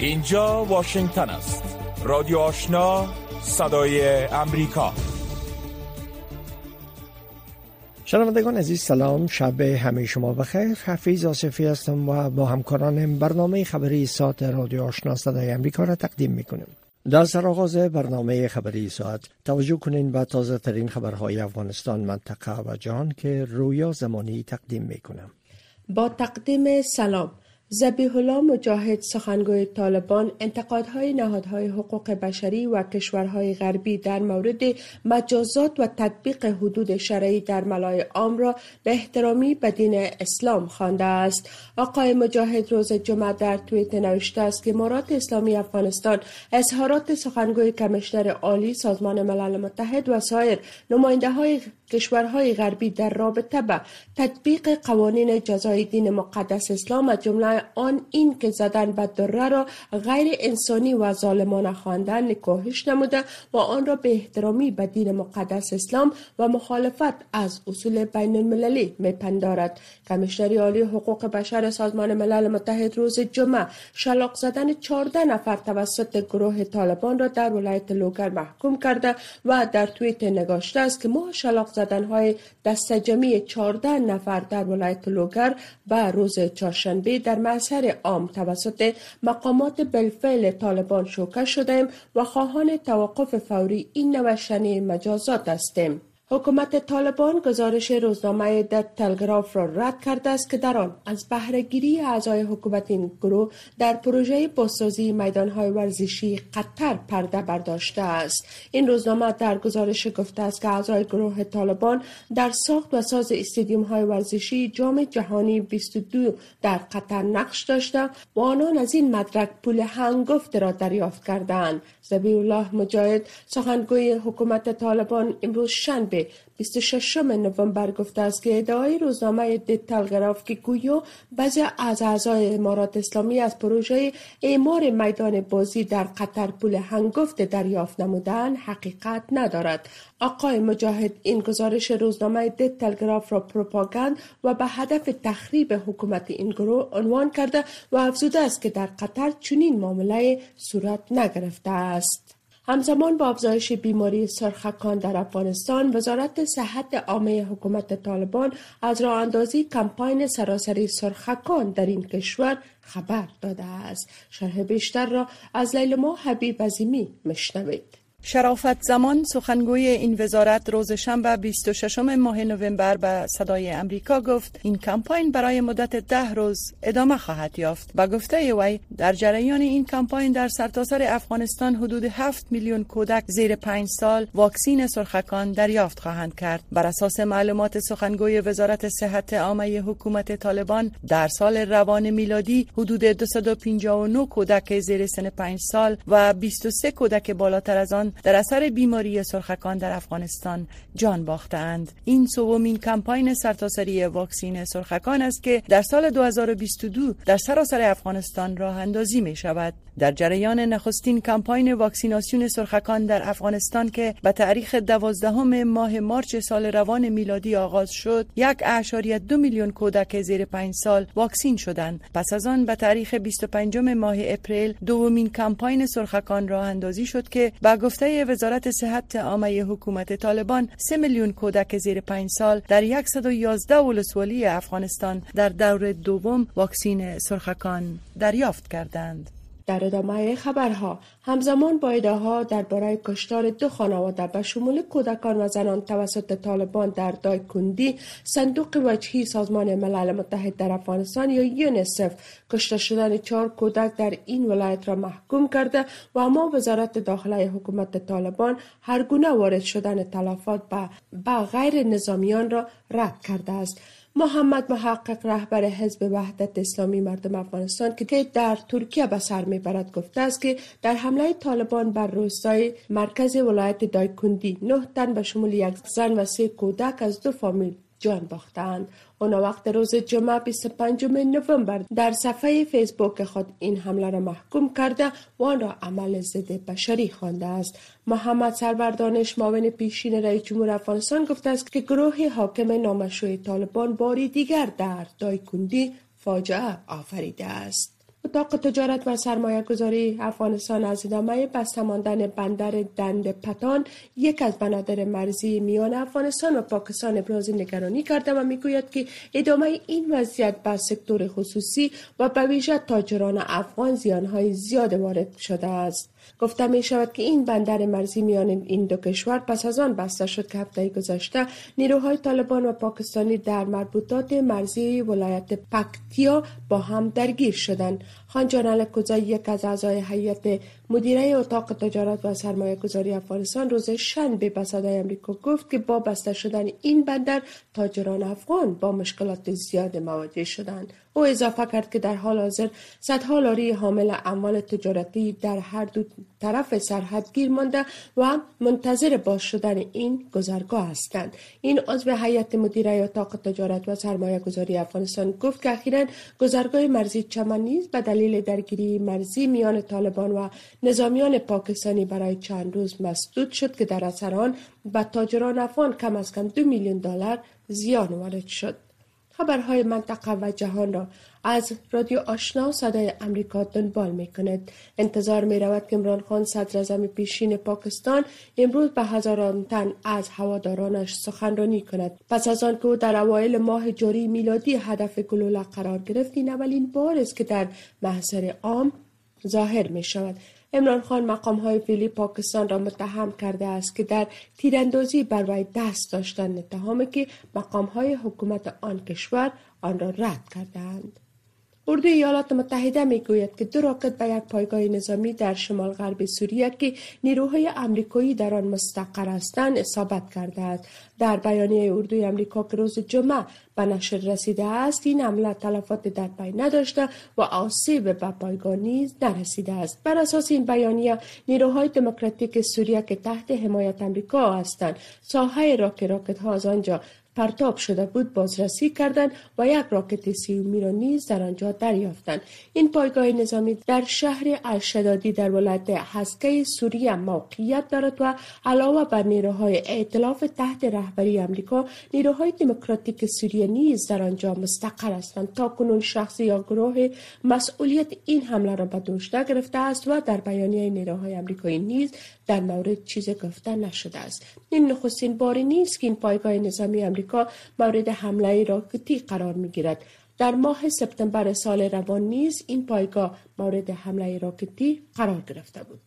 اینجا واشنگتن است. رادیو آشنا صدای امریکا. شنوندگان عزیز سلام. شب همه شما بخیر. حفیظ آصفی هستم و با همکارانم برنامه خبری ساعت رادیو آشنا صدای امریکا را تقدیم می‌کنیم. در سرآغاز برنامه خبری ساعت توجه کنین به تازه ترین خبرهای افغانستان منطقه و جهان که رویا زمانی تقدیم می‌کنم. با تقدیم سلام. زبیح الله مجاهد سخنگوی طالبان انتقادهای نهادهای حقوق بشری و کشورهای غربی در مورد مجازات و تطبیق حدود شرعی در ملای عام را به احترامی به دین اسلام خوانده است. آقای مجاهد روز جمعه در توییت نوشته است که امارات اسلامی افغانستان اظهارات سخنگوی کمشنر عالی سازمان ملل متحد و سایر نماینده های کشورهای غربی در رابطه به تطبیق قوانین جزای دین مقدس اسلام از جمله آن این که زدن به دره را غیر انسانی و ظالمانه خواندن نکاهش نموده و آن را به احترامی به دین مقدس اسلام و مخالفت از اصول بین المللی میپندارد. کمیشنری عالی حقوق بشر سازمان ملل متحد روز جمعه شلاق زدن 14 نفر توسط گروه طالبان را در ولایت لوگر محکوم کرده و در توییت نگاشته است که ما شلاق های دست جمعی 14 نفر در ولایت لوگر و روز چهارشنبه در محضر عام توسط مقامات بالفعل طالبان شوکه شدیم و خواهان توقف فوری این نوشتنی مجازات هستیم. حکومت طالبان گزارش روزنامه در تلگراف را رد کرده است که در آن از بهرهگیری اعضای حکومت این گروه در پروژه بازسازی میدانهای ورزشی قطر پرده برداشته است. این روزنامه در گزارش گفته است که اعضای گروه طالبان در ساخت و ساز استادیوم های ورزشی جام جهانی 22 در قطر نقش داشته و آنان از این مدرک پول هنگفت را دریافت کردند. زبی الله مجاهد سخنگوی حکومت طالبان امروز شنبه 26 نوامبر گفته است که ادعای روزنامه د که گویا بعضی از اعضای امارات اسلامی از پروژه اعمار میدان بازی در قطر پول هنگفت دریافت نمودن حقیقت ندارد. آقای مجاهد این گزارش روزنامه د تلگراف را پروپاگاند و به هدف تخریب حکومت این گروه عنوان کرده و افزوده است که در قطر چنین معامله صورت نگرفته است. همزمان با افزایش بیماری سرخکان در افغانستان وزارت صحت عامه حکومت طالبان از راه اندازی کمپاین سراسری سرخکان در این کشور خبر داده است. شرح بیشتر را از لیلما حبیب عظیمی مشنوید شرافت زمان سخنگوی این وزارت روز شنبه 26 ماه نوامبر به صدای امریکا گفت این کمپاین برای مدت ده روز ادامه خواهد یافت. و گفته وی در جریان این کمپاین در سرتاسر افغانستان حدود 7 میلیون کودک زیر 5 سال واکسین سرخکان دریافت خواهند کرد. بر اساس معلومات سخنگوی وزارت صحت عامه حکومت طالبان در سال روان میلادی حدود 259 کودک زیر سن 5 سال و 23 کودک بالاتر از آن در اثر بیماری سرخکان در افغانستان جان باختند این سومین کمپاین سرتاسری واکسین سرخکان است که در سال 2022 در سراسر افغانستان راه اندازی می شود در جریان نخستین کمپاین واکسیناسیون سرخکان در افغانستان که به تاریخ دوازدهم ماه مارچ سال روان میلادی آغاز شد یک اعشاریت دو میلیون کودک زیر پنج سال واکسین شدند. پس از آن به تاریخ 25 ماه اپریل دومین کمپاین سرخکان راه اندازی شد که با گفته وزارت صحت عامه حکومت طالبان 3 میلیون کودک زیر 5 سال در 111 ولسوالی افغانستان در دور دوم واکسین سرخکان دریافت کردند. در ادامه خبرها. همزمان با ها درباره کشتار دو خانواده به شمول کودکان و زنان توسط طالبان در دایکندی صندوق وجهی سازمان ملل متحد در افغانستان یا یونسف کشته شدن چهار کودک در این ولایت را محکوم کرده و اما وزارت داخله حکومت طالبان هر گونه وارد شدن تلفات به غیر نظامیان را رد کرده است. محمد محقق رهبر حزب وحدت اسلامی مردم افغانستان که در ترکیه به سر می‌برد گفته است که در حمله طالبان بر روستای مرکز ولایت دایکندی نه تن به شمول یک زن و سه کودک از دو فامیل جان باختند. اون وقت روز جمعه 25 نوامبر در صفحه فیسبوک خود این حمله را محکوم کرده و آن را عمل ضد بشری خوانده است. محمد سروردانش معاون پیشین رئیس جمهور افغانستان گفته است که گروه حاکم نامشروع طالبان باری دیگر در دایکندی فاجعه آفریده است. اتاق تجارت و سرمایه گذاری افغانستان از ادامه بسته ماندن بندر دند پتان یک از بنادر مرزی میان افغانستان و پاکستان ابراز نگرانی کرده و می‌گوید که ادامه این وضعیت به سکتور خصوصی و به ویژه تاجران افغان زیانهای زیاد وارد شده است. گفته می شود که این بندر مرزی میان این دو کشور پس از آن بسته شد که هفته گذشته نیروهای طالبان و پاکستانی در مربوطات مرزی ولایت پکتیا با هم درگیر شدند. خان جان یک از اعضای هیئت مدیره اتاق تجارت و سرمایه گذاری افغانستان روز شنبه به صدای امریکا گفت که با بسته شدن این بندر تاجران افغان با مشکلات زیاد مواجه شدند او اضافه کرد که در حال حاضر صدها لاری حامل اموال تجارتی در هر دو طرف سرحد گیر مانده و منتظر باز شدن این گذرگاه هستند. این عضو هیئت مدیره اتاق تجارت و سرمایه گذاری افغانستان گفت که اخیرا گذرگاه مرزی چمن نیز به دلیل درگیری مرزی میان طالبان و نظامیان پاکستانی برای چند روز مسدود شد که در اثر آن به تاجران افغان کم از کم دو میلیون دلار زیان وارد شد. خبرهای منطقه و جهان را از رادیو آشنا صدای امریکا دنبال می کند. انتظار می رود که امران خان صدر پیشین پاکستان امروز به هزاران تن از هوادارانش سخنرانی کند. پس از آن که او در اوایل ماه جاری میلادی هدف گلوله قرار گرفت این اولین بار است که در محضر عام ظاهر می شود. امران خان مقام های فیلی پاکستان را متهم کرده است که در تیراندازی بر وی دست داشتن اتهامی که مقام های حکومت آن کشور آن را رد کردند. اردوی ایالات متحده می گوید که دو راکت به یک پایگاه نظامی در شمال غرب سوریه که نیروهای امریکایی در آن مستقر هستند اصابت کرده است. در بیانیه اردوی امریکا که روز جمعه به نشر رسیده است این حمله تلفات در پی نداشته و آسیب به پایگاه نیز نرسیده است. بر اساس این بیانیه نیروهای دموکراتیک سوریه که تحت حمایت امریکا هستند ساحه راک راکت ها از آنجا پرتاب شده بود بازرسی کردند و یک راکت سیومی را نیز در آنجا دریافتند. این پایگاه نظامی در شهر الشدادی در ولایت حسکه سوریه موقعیت دارد و علاوه بر نیروهای ائتلاف تحت رهبری امریکا نیروهای دموکراتیک سوریه نیز در آنجا مستقر هستند تا کنون شخصی یا گروه مسئولیت این حمله را به دوش گرفته است و در بیانیه نیروهای امریکایی نیز در مورد چیز گفته نشده است. این نخستین باری نیست که این پایگاه نظامی امریکا مورد حمله راکتی قرار می گیرد در ماه سپتامبر سال روان نیز این پایگاه مورد حمله راکتی قرار گرفته بود.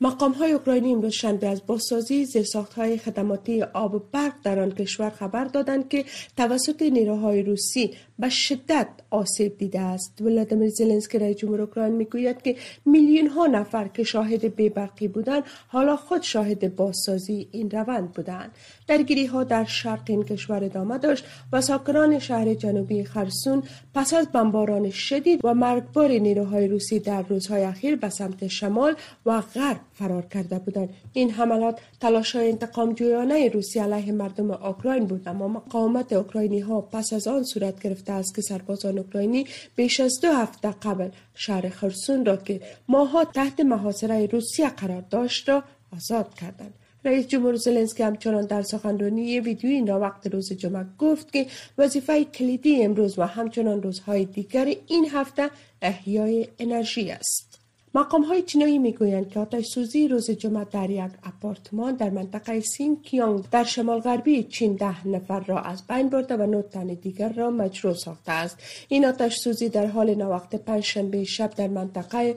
مقام های اوکراینی امروز شنبه از بازسازی زیرساخت های خدماتی آب و برق در آن کشور خبر دادند که توسط نیروهای روسی به شدت آسیب دیده است. ولادیمیر زلنسکی رئیس جمهور اوکراین می‌گوید که میلیون ها نفر که شاهد بیبرقی بودند حالا خود شاهد بازسازی این روند بودند. درگیری ها در شرق این کشور ادامه داشت و ساکنان شهر جنوبی خرسون پس از بمباران شدید و مرگبار نیروهای روسی در روزهای اخیر به سمت شمال و غرب فرار کرده بودند. این حملات تلاش های انتقام جویانه روسی علیه مردم اوکراین بود اما مقاومت اوکراینی ها پس از آن صورت گرفته است که سربازان اوکراینی بیش از دو هفته قبل شهر خرسون را که ماها تحت محاصره روسیه قرار داشت را آزاد کردند رئیس جمهور زلنسکی همچنان در سخنرانی ویدیو این را وقت روز جمعه گفت که وظیفه کلیدی امروز و همچنان روزهای دیگر این هفته احیای انرژی است. مقام های چینایی می‌گویند که آتش سوزی روز جمعه در یک اپارتمان در منطقه سین کیانگ در شمال غربی چین ده نفر را از بین برده و نه تن دیگر را مجروح ساخته است. این آتش سوزی در حال نوقت پنجشنبه شب در منطقه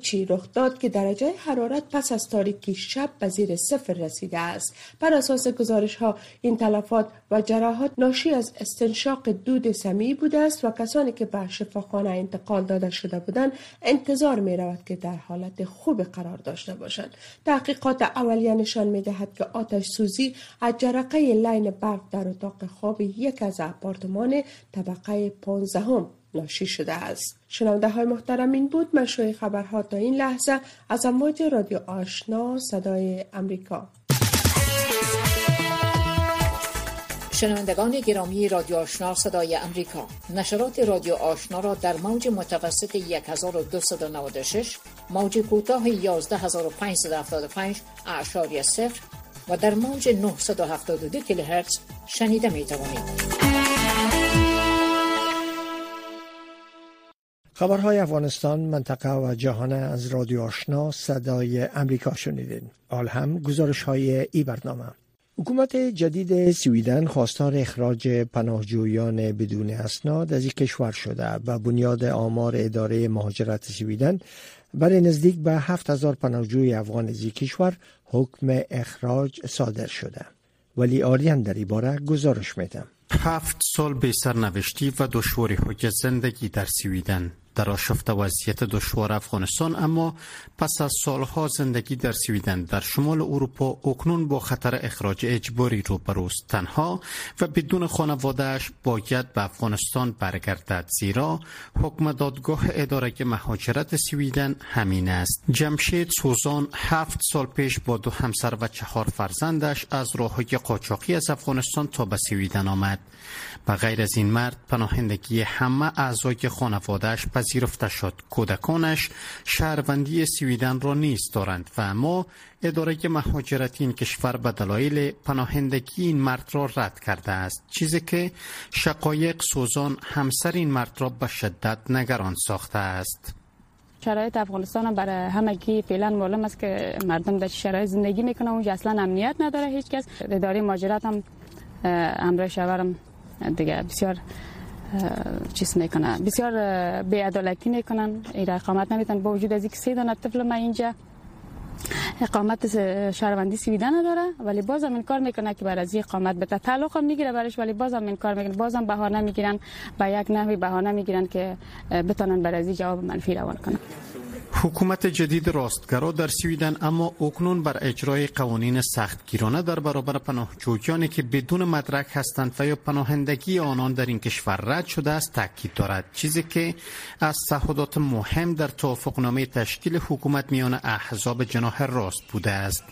چی رخ داد که درجه حرارت پس از تاریکی شب به زیر صفر رسیده است. بر اساس گزارش ها این تلفات و جراحات ناشی از استنشاق دود سمی بوده است و کسانی که به شفاخانه انتقال داده شده بودند انتظار می رود که در حالت خوب قرار داشته باشند. تحقیقات اولیه نشان می دهد که آتش سوزی از جرقه لین برق در اتاق خواب یک از اپارتمان طبقه 15 ناشی شده است. شنونده های محترم این بود مشروع خبرها تا این لحظه از امواج رادیو آشنا صدای امریکا. شنوندگان گرامی رادیو آشنا صدای امریکا. نشرات رادیو آشنا را در موج متوسط 1296 موج کوتاه 11575 اعشاری صفر و در موج 972 کیلوهرتز شنیده می توانید. خبرهای افغانستان منطقه و جهان از رادیو آشنا صدای امریکا شنیدین. آل هم گزارش های ای برنامه. حکومت جدید سویدن خواستار اخراج پناهجویان بدون اسناد از این کشور شده و بنیاد آمار اداره مهاجرت سویدن برای نزدیک به 7000 پناهجوی افغان از کشور حکم اخراج صادر شده. ولی آریان در این باره گزارش میدم. هفت سال به سرنوشتی و دشواری های زندگی در سویدن. در آشفت وضعیت دشوار افغانستان اما پس از سالها زندگی در سویدن در شمال اروپا اکنون با خطر اخراج اجباری رو بروست تنها و بدون خانوادهش باید به افغانستان برگردد زیرا حکم دادگاه اداره مهاجرت سویدن همین است. جمشید سوزان هفت سال پیش با دو همسر و چهار فرزندش از راه قاچاقی از افغانستان تا به سویدن آمد. و غیر از این مرد پناهندگی همه اعضای خانوادهش پذیرفته شد. کودکانش شهروندی سویدن را نیست دارند و اما اداره مهاجرتی این کشور به دلایل پناهندگی این مرد را رد کرده است. چیزی که شقایق سوزان همسر این مرد را به شدت نگران ساخته است. شرایط افغانستان برای همگی فعلا معلوم است که مردم در شرایط زندگی می‌کنن. اونجا اصلا امنیت نداره هیچ کس. اداره مهاجرت هم امر شورم دیگه بسیار چیز می‌کنه بسیار بیعدالتی می‌کنن. این اقامت نمیتن با وجود از اینکه سه دانه طفل ما اینجا اقامت شهروندی سویدن نداره ولی بازم این کار می‌کنه که بر از اقامت به تعلق هم می‌گیره برش ولی بازم این کار می‌کنه. بازم بهانه می‌گیرن. با یک نحوی بهانه می‌گیرن که بتونن بر از جواب منفی روان کنن. حکومت جدید راستگرا در سویدن اما اکنون بر اجرای قوانین سختگیرانه در برابر پناهجویانی که بدون مدرک هستند و یا پناهندگی آنان در این کشور رد شده است تاکید دارد. چیزی که از تعهدات مهم در توافقنامه تشکیل حکومت میان احزاب جناح راست بوده است.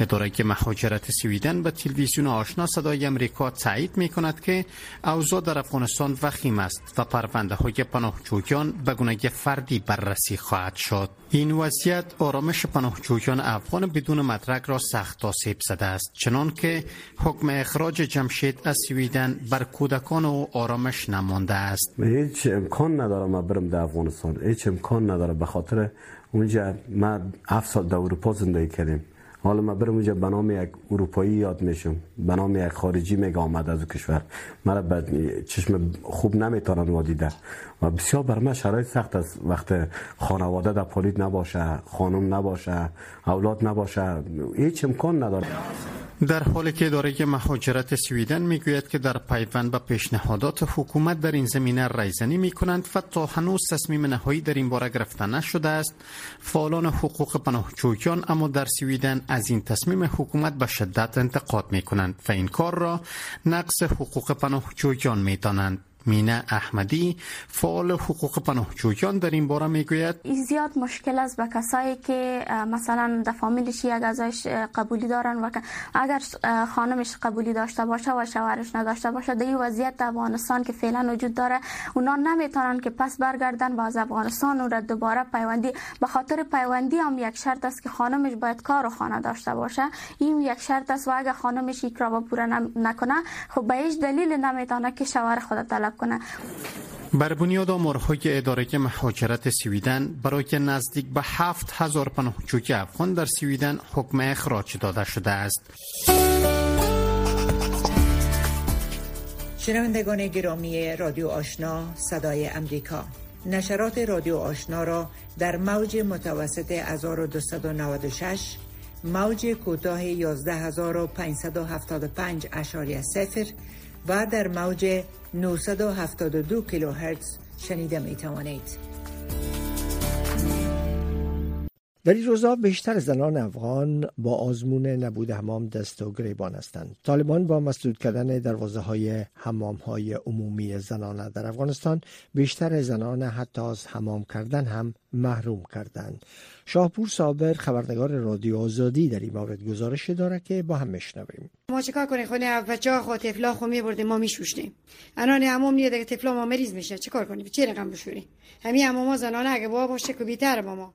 اداره مهاجرت سویدن به تلویزیون آشنا صدای امریکا تایید می کند که اوضاع در افغانستان وخیم است و پرونده های پناهجویان به گونه فردی بررسی خواهد شد. این وضعیت آرامش پناهجویان افغان بدون مدرک را سخت آسیب زده است چنان که حکم اخراج جمشید از سویدن بر کودکان او آرامش نمانده است. هیچ امکان نداره ما برم در افغانستان. هیچ امکان نداره به خاطر اونجا ما هفت سال در اروپا زندگی کردیم. حالا ما برم اونجا به نام یک اروپایی یاد میشم. به نام یک خارجی میگه آمد از کشور. مرا به چشم خوب نمی‌تونن وادیده و بسیار بر من شرایط سخت است. وقت خانواده در پولید نباشه خانم نباشه اولاد نباشه هیچ امکان نداره. در حالی که اداره مهاجرت سویدن می‌گوید که در پیوند به پیشنهادات حکومت در این زمینه رایزنی می کنند و تا هنوز تصمیم نهایی در این باره گرفته نشده است. فعالان حقوق پناهجویان اما در سویدن از این تصمیم حکومت به شدت انتقاد می کنند و این کار را نقص حقوق پناهجویان می دانند مینا احمدی فعال حقوق پناهجویان در این باره می‌گوید. این زیاد مشکل است به کسایی که مثلا در فامیلش یک ازش قبولی دارن و اگر خانمش قبولی داشته باشه و شوهرش نداشته باشه در این وضعیت در افغانستان که فعلا وجود داره اونا نمی‌تونن که پس برگردن و از افغانستان و را دوباره پیوندی. به خاطر پیوندی هم یک شرط است که خانمش باید کار و خانه داشته باشه. این یک شرط است و اگر خانمش یک را پوره نکنه خب به هیچ دلیل نمی‌تونه که شوهر خود طلب کنه بر بنیاد آمارهای اداره مهاجرت سویدن برای نزدیک به هفت هزار پناهجوی افغان در سویدن حکم اخراج داده شده است. شنوندگان گرامی رادیو آشنا صدای امریکا. نشرات رادیو آشنا را در موج متوسط 1296 موج کوتاه 11575 اشاری صفر و در موج 972 کیلوهرتز شنیده می توانید. در این روزها بیشتر زنان افغان با آزمون نبود حمام دست و گریبان هستند. طالبان با مسدود کردن دروازه های حمام های عمومی زنانه در افغانستان بیشتر زنان حتی از حمام کردن هم محروم کردند. شاهپور صابر خبرنگار رادیو آزادی در این مورد گزارش داره که با هم میشنویم. ما چیکار کنیم خونه بچه ها خود تفلا خو میبردیم ما میشوشتیم الان حمام نیه دیگه تفلا ما مریض میشه چیکار کنیم چه رقم بشوریم همین حمام زنانه اگه با باشه که بیتر ما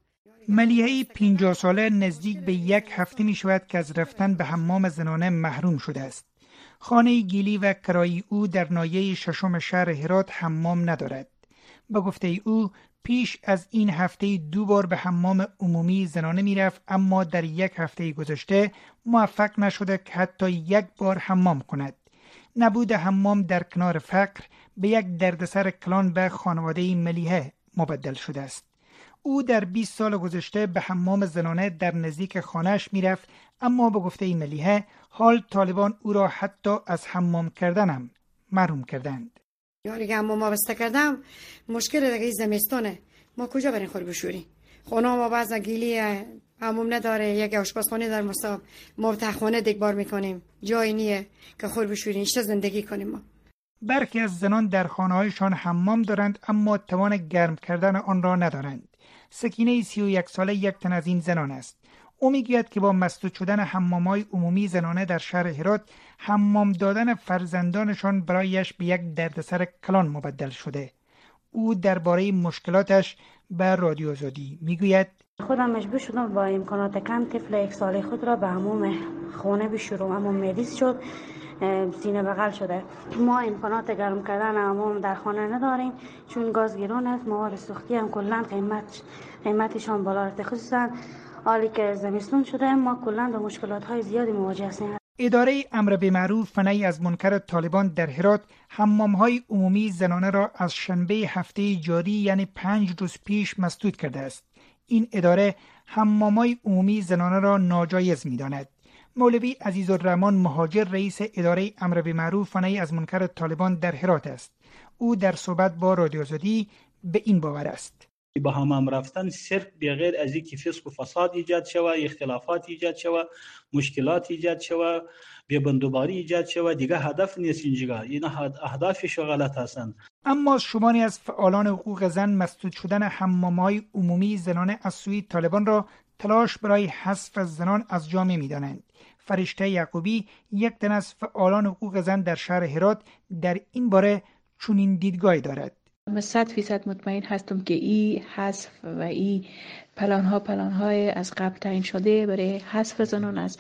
ملیحه 50 ساله نزدیک به یک هفته می شود که از رفتن به حمام زنانه محروم شده است. خانه گیلی و کرایی او در نایه ششم شهر هرات حمام ندارد. به گفته او پیش از این هفته دو بار به حمام عمومی زنانه می‌رفت اما در یک هفته گذشته موفق نشده که حتی یک بار حمام کند نبود حمام در کنار فقر به یک دردسر کلان به خانواده ملیحه مبدل شده است او در 20 سال گذشته به حمام زنانه در نزدیک خانهش می‌رفت اما به گفته ملیحه حال طالبان او را حتی از حمام کردنم محروم کردند. یاری که حمام بسته کردم مشکل دیگه زمستانه. ما کجا بریم خور بشوری خونه ما بعض گیلی هموم نداره یک آشپزخانه در مصاب. ما تخونه دکبار می‌کنیم. جایی نیه که خور بشوریم اشتا زندگی کنیم ما. برخی از زنان در خانه هایشان حمام دارند اما توان گرم کردن آن را ندارند. سکینه سی و یک ساله یک تن از این زنان است. او می‌گوید که با مسدود شدن های عمومی زنانه در شهر هرات حمام دادن فرزندانشان برایش به یک دردسر کلان مبدل شده. او درباره مشکلاتش به رادیو زادی می‌گوید. خودم مجبور شدم با امکانات کم طفل یک ساله خود را به هموم خونه بشورم اما مریض شد. سینه بغل شده. ما امکانات گرم کردن هموم در خانه نداریم چون گاز گیرون است مواد سوختی هم کلا قیمت قیمتشان بالا رفته. خصوصا حالی که زمستون شده ما کلا با مشکلات های زیادی مواجه هستیم. اداره امر به معروف فنی از منکر طالبان در هرات حمام های عمومی زنانه را از شنبه هفته جاری یعنی پنج روز پیش مسدود کرده است. این اداره حمام های عمومی زنانه را ناجایز می داند. مولوی عزیز الرحمن مهاجر رئیس اداره امر به معروف فنی از منکر طالبان در هرات است. او در صحبت با رادیو به این باور است. به همام رفتن صرف بغیر از اینکه فسق و فساد ایجاد شوه اختلافات ایجاد شوه مشکلات ایجاد شوه به بندوباری ایجاد شوه دیگه هدف نیست اینجا این اهدافش غلط هستند. اما شماری از فعالان حقوق زن مسدود شدن حمامهای عمومی زنانه از سوی طالبان را تلاش برای حذف زنان از جامعه می‌دانند. فرشته یعقوبی یک تن از فعالان حقوق زن در شهر هرات در این باره چنین دیدگاهی دارد. صد فیصد مطمئن هستم که ای حذف و ای پلان ها پلان های از قبل تعیین شده برای حذف زنان از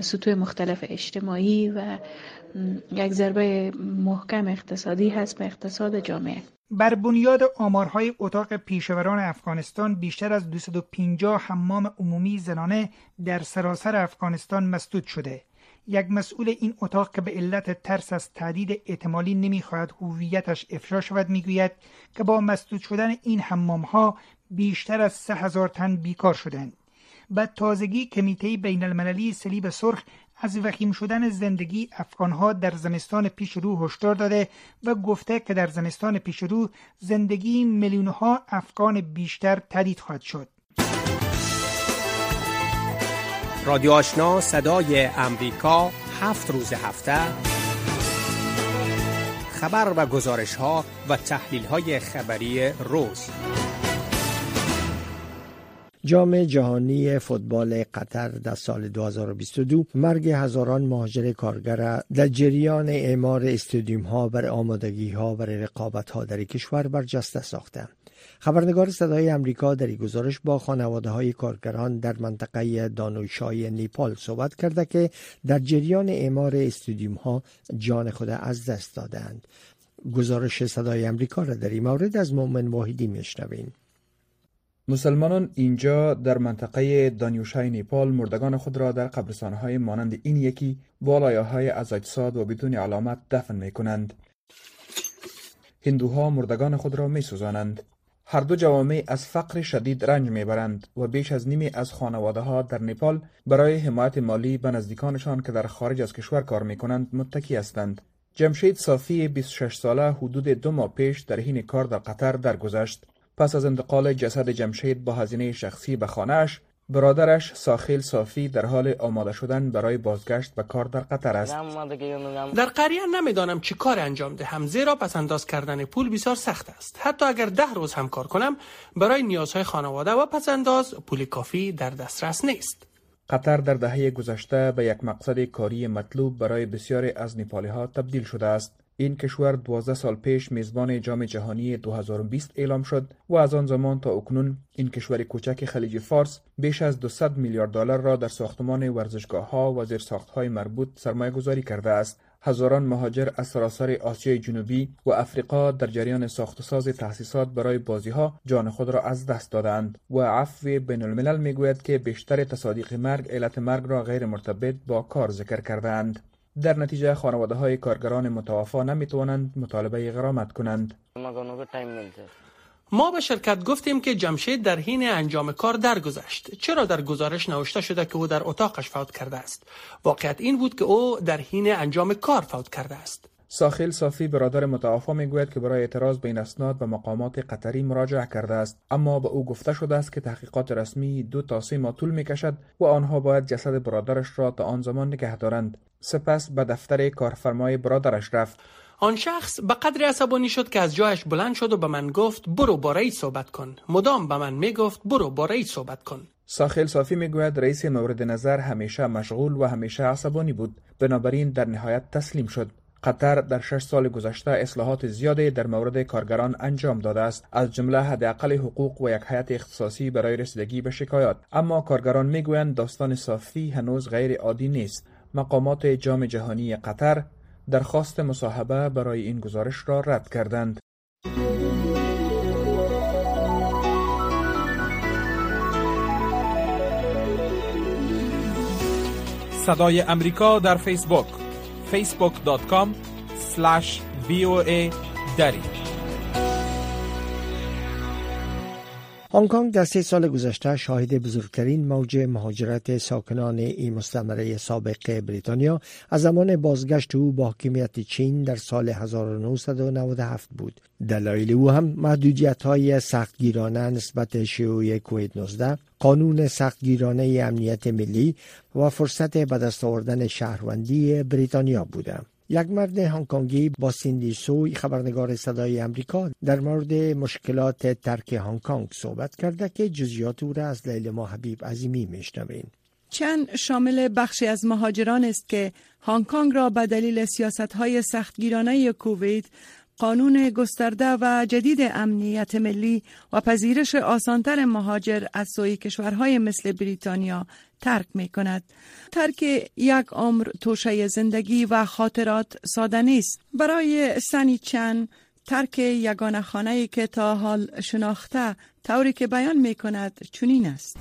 سطوح مختلف اجتماعی و یک ضربه محکم اقتصادی هست به اقتصاد جامعه. بر بنیاد آمارهای اتاق پیشوران افغانستان بیشتر از 250 حمام عمومی زنانه در سراسر افغانستان مسدود شده. یک مسئول این اتاق که به علت ترس از تهدید احتمالی نمی‌خواهد هویتش افشا شود می‌گوید که با مسدود شدن این حمام ها بیشتر از سه هزار تن بیکار شدند. به تازگی کمیته بین المللی سلیب سرخ از وخیم شدن زندگی افغانها در زمستان پیش رو هشدار داده و گفته که در زمستان پیش رو زندگی میلیونها افغان بیشتر تدید خواهد شد. رادیو آشنا صدای امریکا هفت روز هفته. خبر و گزارش ها و تحلیل های خبری روز. جام جهانی فوتبال قطر در سال 2022 مرگ هزاران مهاجر کارگر در جریان اعمار استادیوم ها بر آمادگی ها و رقابت ها در کشور برجسته ساخته. خبرنگار صدای امریکا در این گزارش با خانواده های کارگران در منطقه دانوشای نیپال صحبت کرده که در جریان اعمار استودیوم ها جان خود از دست دادند. گزارش صدای امریکا را در این مورد از مومن واحدی میشنویم. مسلمانان اینجا در منطقه دانیوشای نیپال مردگان خود را در قبرستانهای مانند این یکی با های از اجساد و بدون علامت دفن می کنند. هندوها مردگان خود را می سوزانند. هر دو جوامع از فقر شدید رنج می‌برند و بیش از نیمی از خانواده ها در نپال برای حمایت مالی به نزدیکانشان که در خارج از کشور کار می کنند متکی هستند. جمشید صافی 26 ساله حدود دو ماه پیش در حین کار در قطر درگذشت. پس از انتقال جسد جمشید با هزینه شخصی به خانهاش برادرش ساخیل صافی در حال آماده شدن برای بازگشت به کار در قطر است. در قریه نمی‌دانم چی کار انجام دهم زیرا پس انداز کردن پول بسیار سخت است. حتی اگر ده روز هم کار کنم برای نیازهای خانواده و پس انداز پول کافی در دسترس نیست. قطر در دهه گذشته به یک مقصد کاری مطلوب برای بسیاری از نیپالی ها تبدیل شده است. این کشور 12 سال پیش میزبان جام جهانی 2020 اعلام شد و از آن زمان تا اکنون این کشور کوچک خلیج فارس بیش از 200 میلیارد دلار را در ساختمان ورزشگاه ها و زیرساخت های مربوط سرمایه گذاری کرده است. هزاران مهاجر از سراسر آسیای جنوبی و افریقا در جریان ساخت ساز تأسیسات برای بازی ها جان خود را از دست دادند و عفو بین الملل می‌گوید که بیشتر تصادیق مرگ علت مرگ را غیر مرتبط با کار ذکر کردند در نتیجه خانواده های کارگران متوفا نمی توانند مطالبه غرامت کنند. ما به شرکت گفتیم که جمشید در حین انجام کار درگذشت. چرا در گزارش نوشته شده که او در اتاقش فوت کرده است؟ واقعیت این بود که او در حین انجام کار فوت کرده است. ساخیل صافی برادر متوفا می‌گوید که برای اعتراض به این اسناد به مقامات قطری مراجعه کرده است. اما به او گفته شده است که تحقیقات رسمی دو تا سه ماه طول می‌کشد و آنها باید جسد برادرش را تا آن زمان نگه دارند. سپس به دفتر کارفرمای برادرش رفت. آن شخص به قدر عصبانی شد که از جایش بلند شد و به من گفت برو با رئیس صحبت کن. مدام به من می‌گفت برو با رئیس صحبت کن. ساخیل صافی می‌گوید رئیس مورد نظر همیشه مشغول و همیشه عصبانی بود. بنابراین در نهایت تسلیم شد. قطر در شش سال گذشته اصلاحات زیادی در مورد کارگران انجام داده است. از جمله حداقل حقوق و یک هیئت اختصاصی برای رسیدگی به شکایات. اما کارگران می‌گویند داستان صافی هنوز غیر عادی نیست. مقامات جام جهانی قطر درخواست مصاحبه برای این گزارش را رد کردند. صدای امریکا در فیسبوک. facebook.com voa دری هنگ کنگ در سه سال گذشته شاهد بزرگترین موج مهاجرت ساکنان این مستمره سابق بریتانیا از زمان بازگشت او با حاکمیت چین در سال 1997 بود. دلایل او هم محدودیت های سختگیرانه نسبت شیوع کوید 19 قانون سختگیرانه امنیت ملی و فرصت به دست آوردن شهروندی بریتانیا بودند. یک مرد هنگکنگی با سیندی سوی خبرنگار صدای امریکا در مورد مشکلات ترک هنگ کنگ صحبت کرده که جزیات او را از لیل ما حبیب عظیمی میشنوین چند شامل بخشی از مهاجران است که هنگ کنگ را به دلیل سیاست های سختگیرانه کووید قانون گسترده و جدید امنیت ملی و پذیرش آسانتر مهاجر از سوی کشورهای مثل بریتانیا ترک می کند. ترک یک عمر توشه زندگی و خاطرات ساده نیست. برای سنی چند ترک یگانه خانه که تا حال شناخته طوری که بیان می کند چنین است.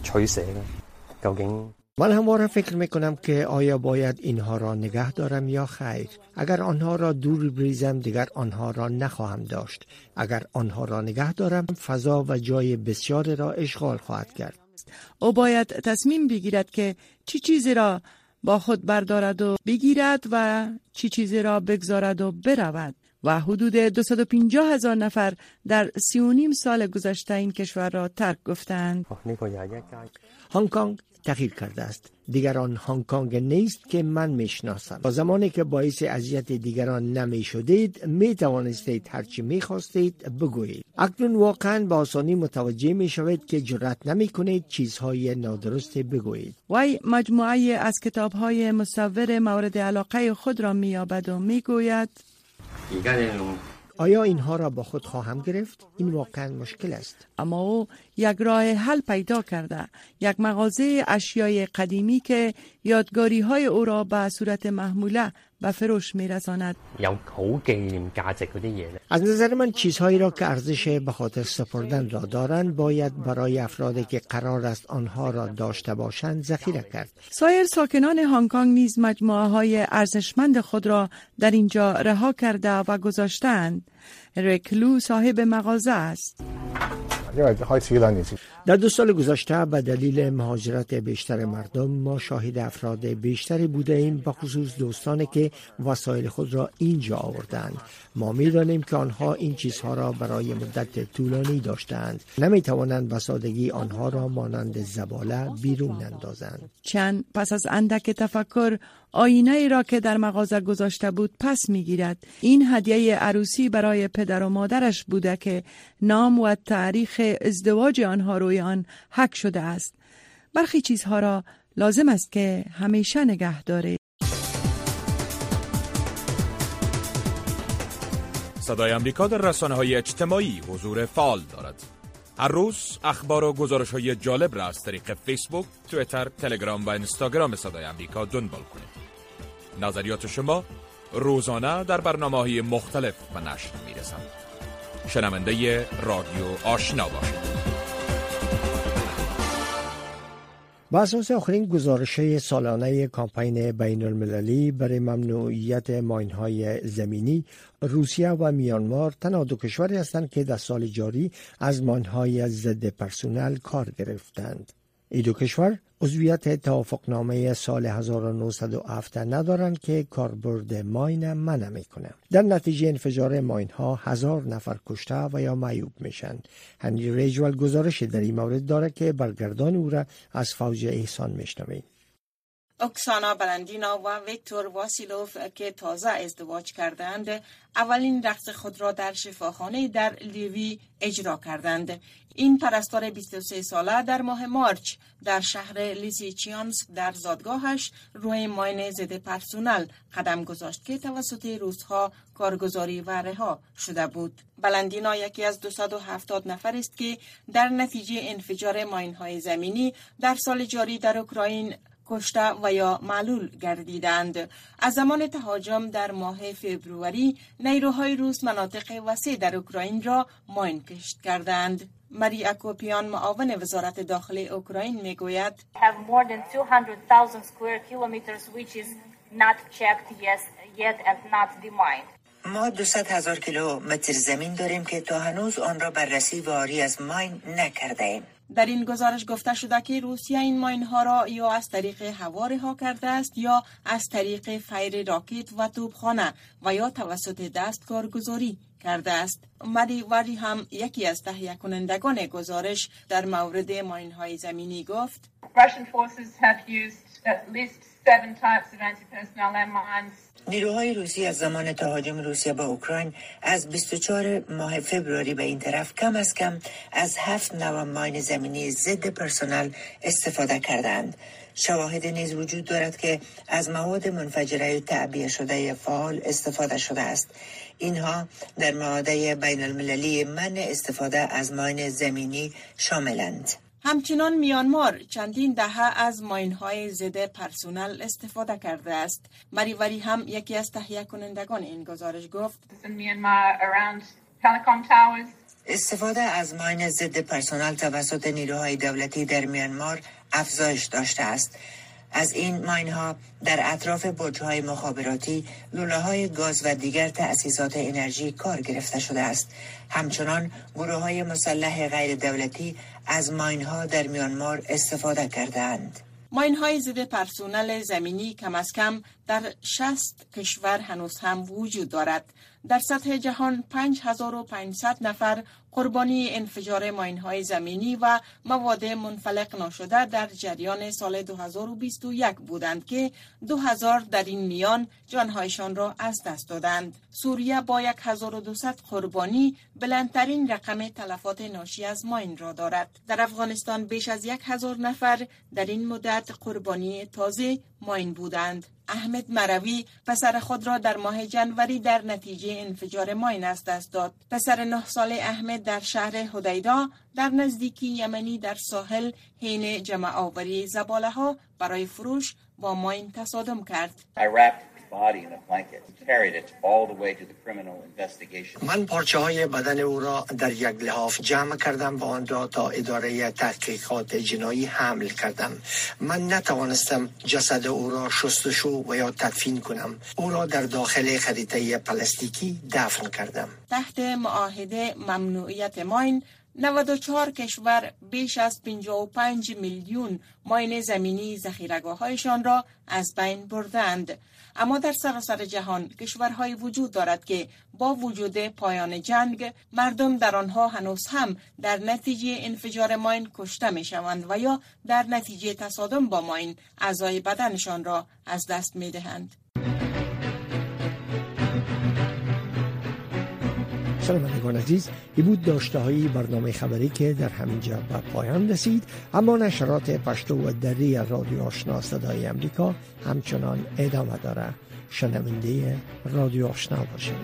من همواره فکر می کنم که آیا باید اینها را نگه دارم یا خیر. اگر آنها را دور بریزم دیگر آنها را نخواهم داشت. اگر آنها را نگه دارم فضا و جای بسیار را اشغال خواهد کرد. او باید تصمیم بگیرد که چی چیزی را با خود بردارد و بگیرد و چی چیزی را بگذارد و برود. و حدود 250 هزار نفر در سی و نیم سال گذشته این کشور را ترک گفتند. هنگ کنگ تغییر کرده است دیگران هنگ کنگ نیست که من می‌شناسم با زمانی که باعث اذیت دیگران نمی شدید می توانستید هرچی می خواستید بگویید اکنون واقعا با آسانی متوجه می شوید که جرأت نمی کنید چیزهای نادرست بگویید وی مجموعه از کتاب های مصور مورد علاقه خود را می و می گوید آیا اینها را با خود خواهم گرفت؟ این واقعا مشکل است. اما او یک راه حل پیدا کرده. یک مغازه اشیای قدیمی که یادگاری های او را به صورت محموله به فروش می رساند. از نظر من چیزهایی را که ارزش به خاطر سپردن را دارند باید برای افرادی که قرار است آنها را داشته باشند ذخیره کرد. سایر ساکنان هنگ کنگ نیز مجموعه های ارزشمند خود را در اینجا رها کرده و گذاشتند. رکلو صاحب مغازه است. در دو سال گذشته به دلیل مهاجرت بیشتر مردم ما شاهد افراد بیشتری بوده ایم به خصوص دوستانی که وسایل خود را اینجا آوردند. ما می دانیم که آنها این چیزها را برای مدت طولانی داشتند. نمی توانند به آنها را مانند زباله بیرون اندازند. چند پس از اندک تفکر آینه ای را که در مغازه گذاشته بود پس می‌گیرد. این هدیه عروسی برای پدر و مادرش بوده که نام و تاریخ ازدواج آنها روی آن حک شده است. برخی چیزها را لازم است که همیشه نگه داره صدای امریکا در رسانه های اجتماعی حضور فعال دارد. هر روز اخبار و گزارش های جالب را از طریق فیسبوک، تویتر، تلگرام و اینستاگرام صدای امریکا دنبال کنید. نظریات شما روزانه در برنامه های مختلف و نشر می رسند. شنونده رادیو آشنا باشید. با اساس آخرین گزارش سالانه کامپین بین المللی برای ممنوعیت ماین های زمینی روسیه و میانمار تنها دو کشوری هستند که در سال جاری از ماین های ضد پرسونل کار گرفتند. این دو کشور عضویت توافقنامه سال 1907 ندارند که کاربرد ماین منع می‌کنه در نتیجه انفجار ماین ها هزار نفر کشته و یا معیوب میشن هنری ریجوال گزارش در این مورد داره که برگردان او را از فوج احسان میشنویم اکسانا بلندینا و ویکتور واسیلوف که تازه ازدواج کردند اولین رقص خود را در شفاخانه در لیوی اجرا کردند این پرستار 23 ساله در ماه مارچ در شهر لیسیچیانسک در زادگاهش روی ماین ضد پرسونل قدم گذاشت که توسط روزها کارگزاری و رها شده بود. بلندینا یکی از 270 نفر است که در نتیجه انفجار ماین های زمینی در سال جاری در اوکراین کشته و یا معلول گردیدند. از زمان تهاجم در ماه فبروری نیروهای روس مناطق وسیع در اوکراین را ماین کشت کردند. مری اکوپیان معاون وزارت داخل اوکراین می‌گوید ما 200 هزار کیلومتر زمین داریم که تا هنوز آن را بررسی و آری از ماین نکرده ایم. در این گزارش گفته شده که روسیه این ماین ها را یا از طریق هوا رها کرده است یا از طریق فیر راکت و توپخانه و یا توسط دست کارگزاری کرده است. مری وری هم یکی از تهیه کنندگان گزارش در مورد ماین های زمینی گفت نیروهای روسی از زمان تهاجم روسیه به اوکراین از 24 ماه فبروری به این طرف کم از کم از هفت نوع ماین زمینی ضد پرسنل استفاده کردند. شواهد نیز وجود دارد که از مواد منفجره تعبیه شده فعال استفاده شده است. اینها در معاهده بین المللی من استفاده از ماین زمینی شاملند. همچنان میانمار چندین دهه از ماین های ضد پرسونل استفاده کرده است. مریوری هم یکی از تهیه کنندگان این گزارش گفت استفاده از ماین ضد پرسونل توسط نیروهای دولتی در میانمار افزایش داشته است. از این ماین ها در اطراف برج های مخابراتی، لوله های گاز و دیگر تأسیسات انرژی کار گرفته شده است. همچنان گروه های مسلح غیر دولتی از ماین ها در میانمار استفاده کردند. ماین های ضد پرسونل زمینی کم از کم در 60 کشور هنوز هم وجود دارد. در سطح جهان 5500 نفر قربانی انفجار ماین های زمینی و مواد منفلق نشده در جریان سال 2021 بودند که 2000 در این میان جانهایشان را از دست دادند. سوریه با 1200 قربانی بلندترین رقم تلفات ناشی از ماین را دارد. در افغانستان بیش از 1000 نفر در این مدت قربانی تازه ماین بودند. احمد مروی پسر خود را در ماه جنوری در نتیجه انفجار ماین از دست داد. پسر نه سال احمد در شهر هدیدا در نزدیکی یمنی در ساحل حین جمع آوری زباله ها برای فروش با ماین تصادم کرد. من پارچه های بدن او را در یک لحاف جمع کردم و آن را تا اداره تحقیقات جنایی حمل کردم. من نتوانستم جسد او را شستشو و یا تدفین کنم. او را در داخل خریطه پلاستیکی دفن کردم. تحت معاهده ممنوعیت ماین 94 کشور بیش از 55 میلیون ماین زمینی زخیرگاه هایشان را از بین بردند. اما در سراسر جهان کشورهایی وجود دارد که با وجود پایان جنگ مردم در آنها هنوز هم در نتیجه انفجار ماین کشته می شوند و یا در نتیجه تصادم با ماین اعضای بدنشان را از دست می دهند. شنوندگان عزیز ای بود داشته های برنامه خبری که در همینجا به پایان رسید. اما نشرات پشتو و دری رادیو آشنا صدای امریکا همچنان ادامه داره شنونده رادیو آشنا باشید.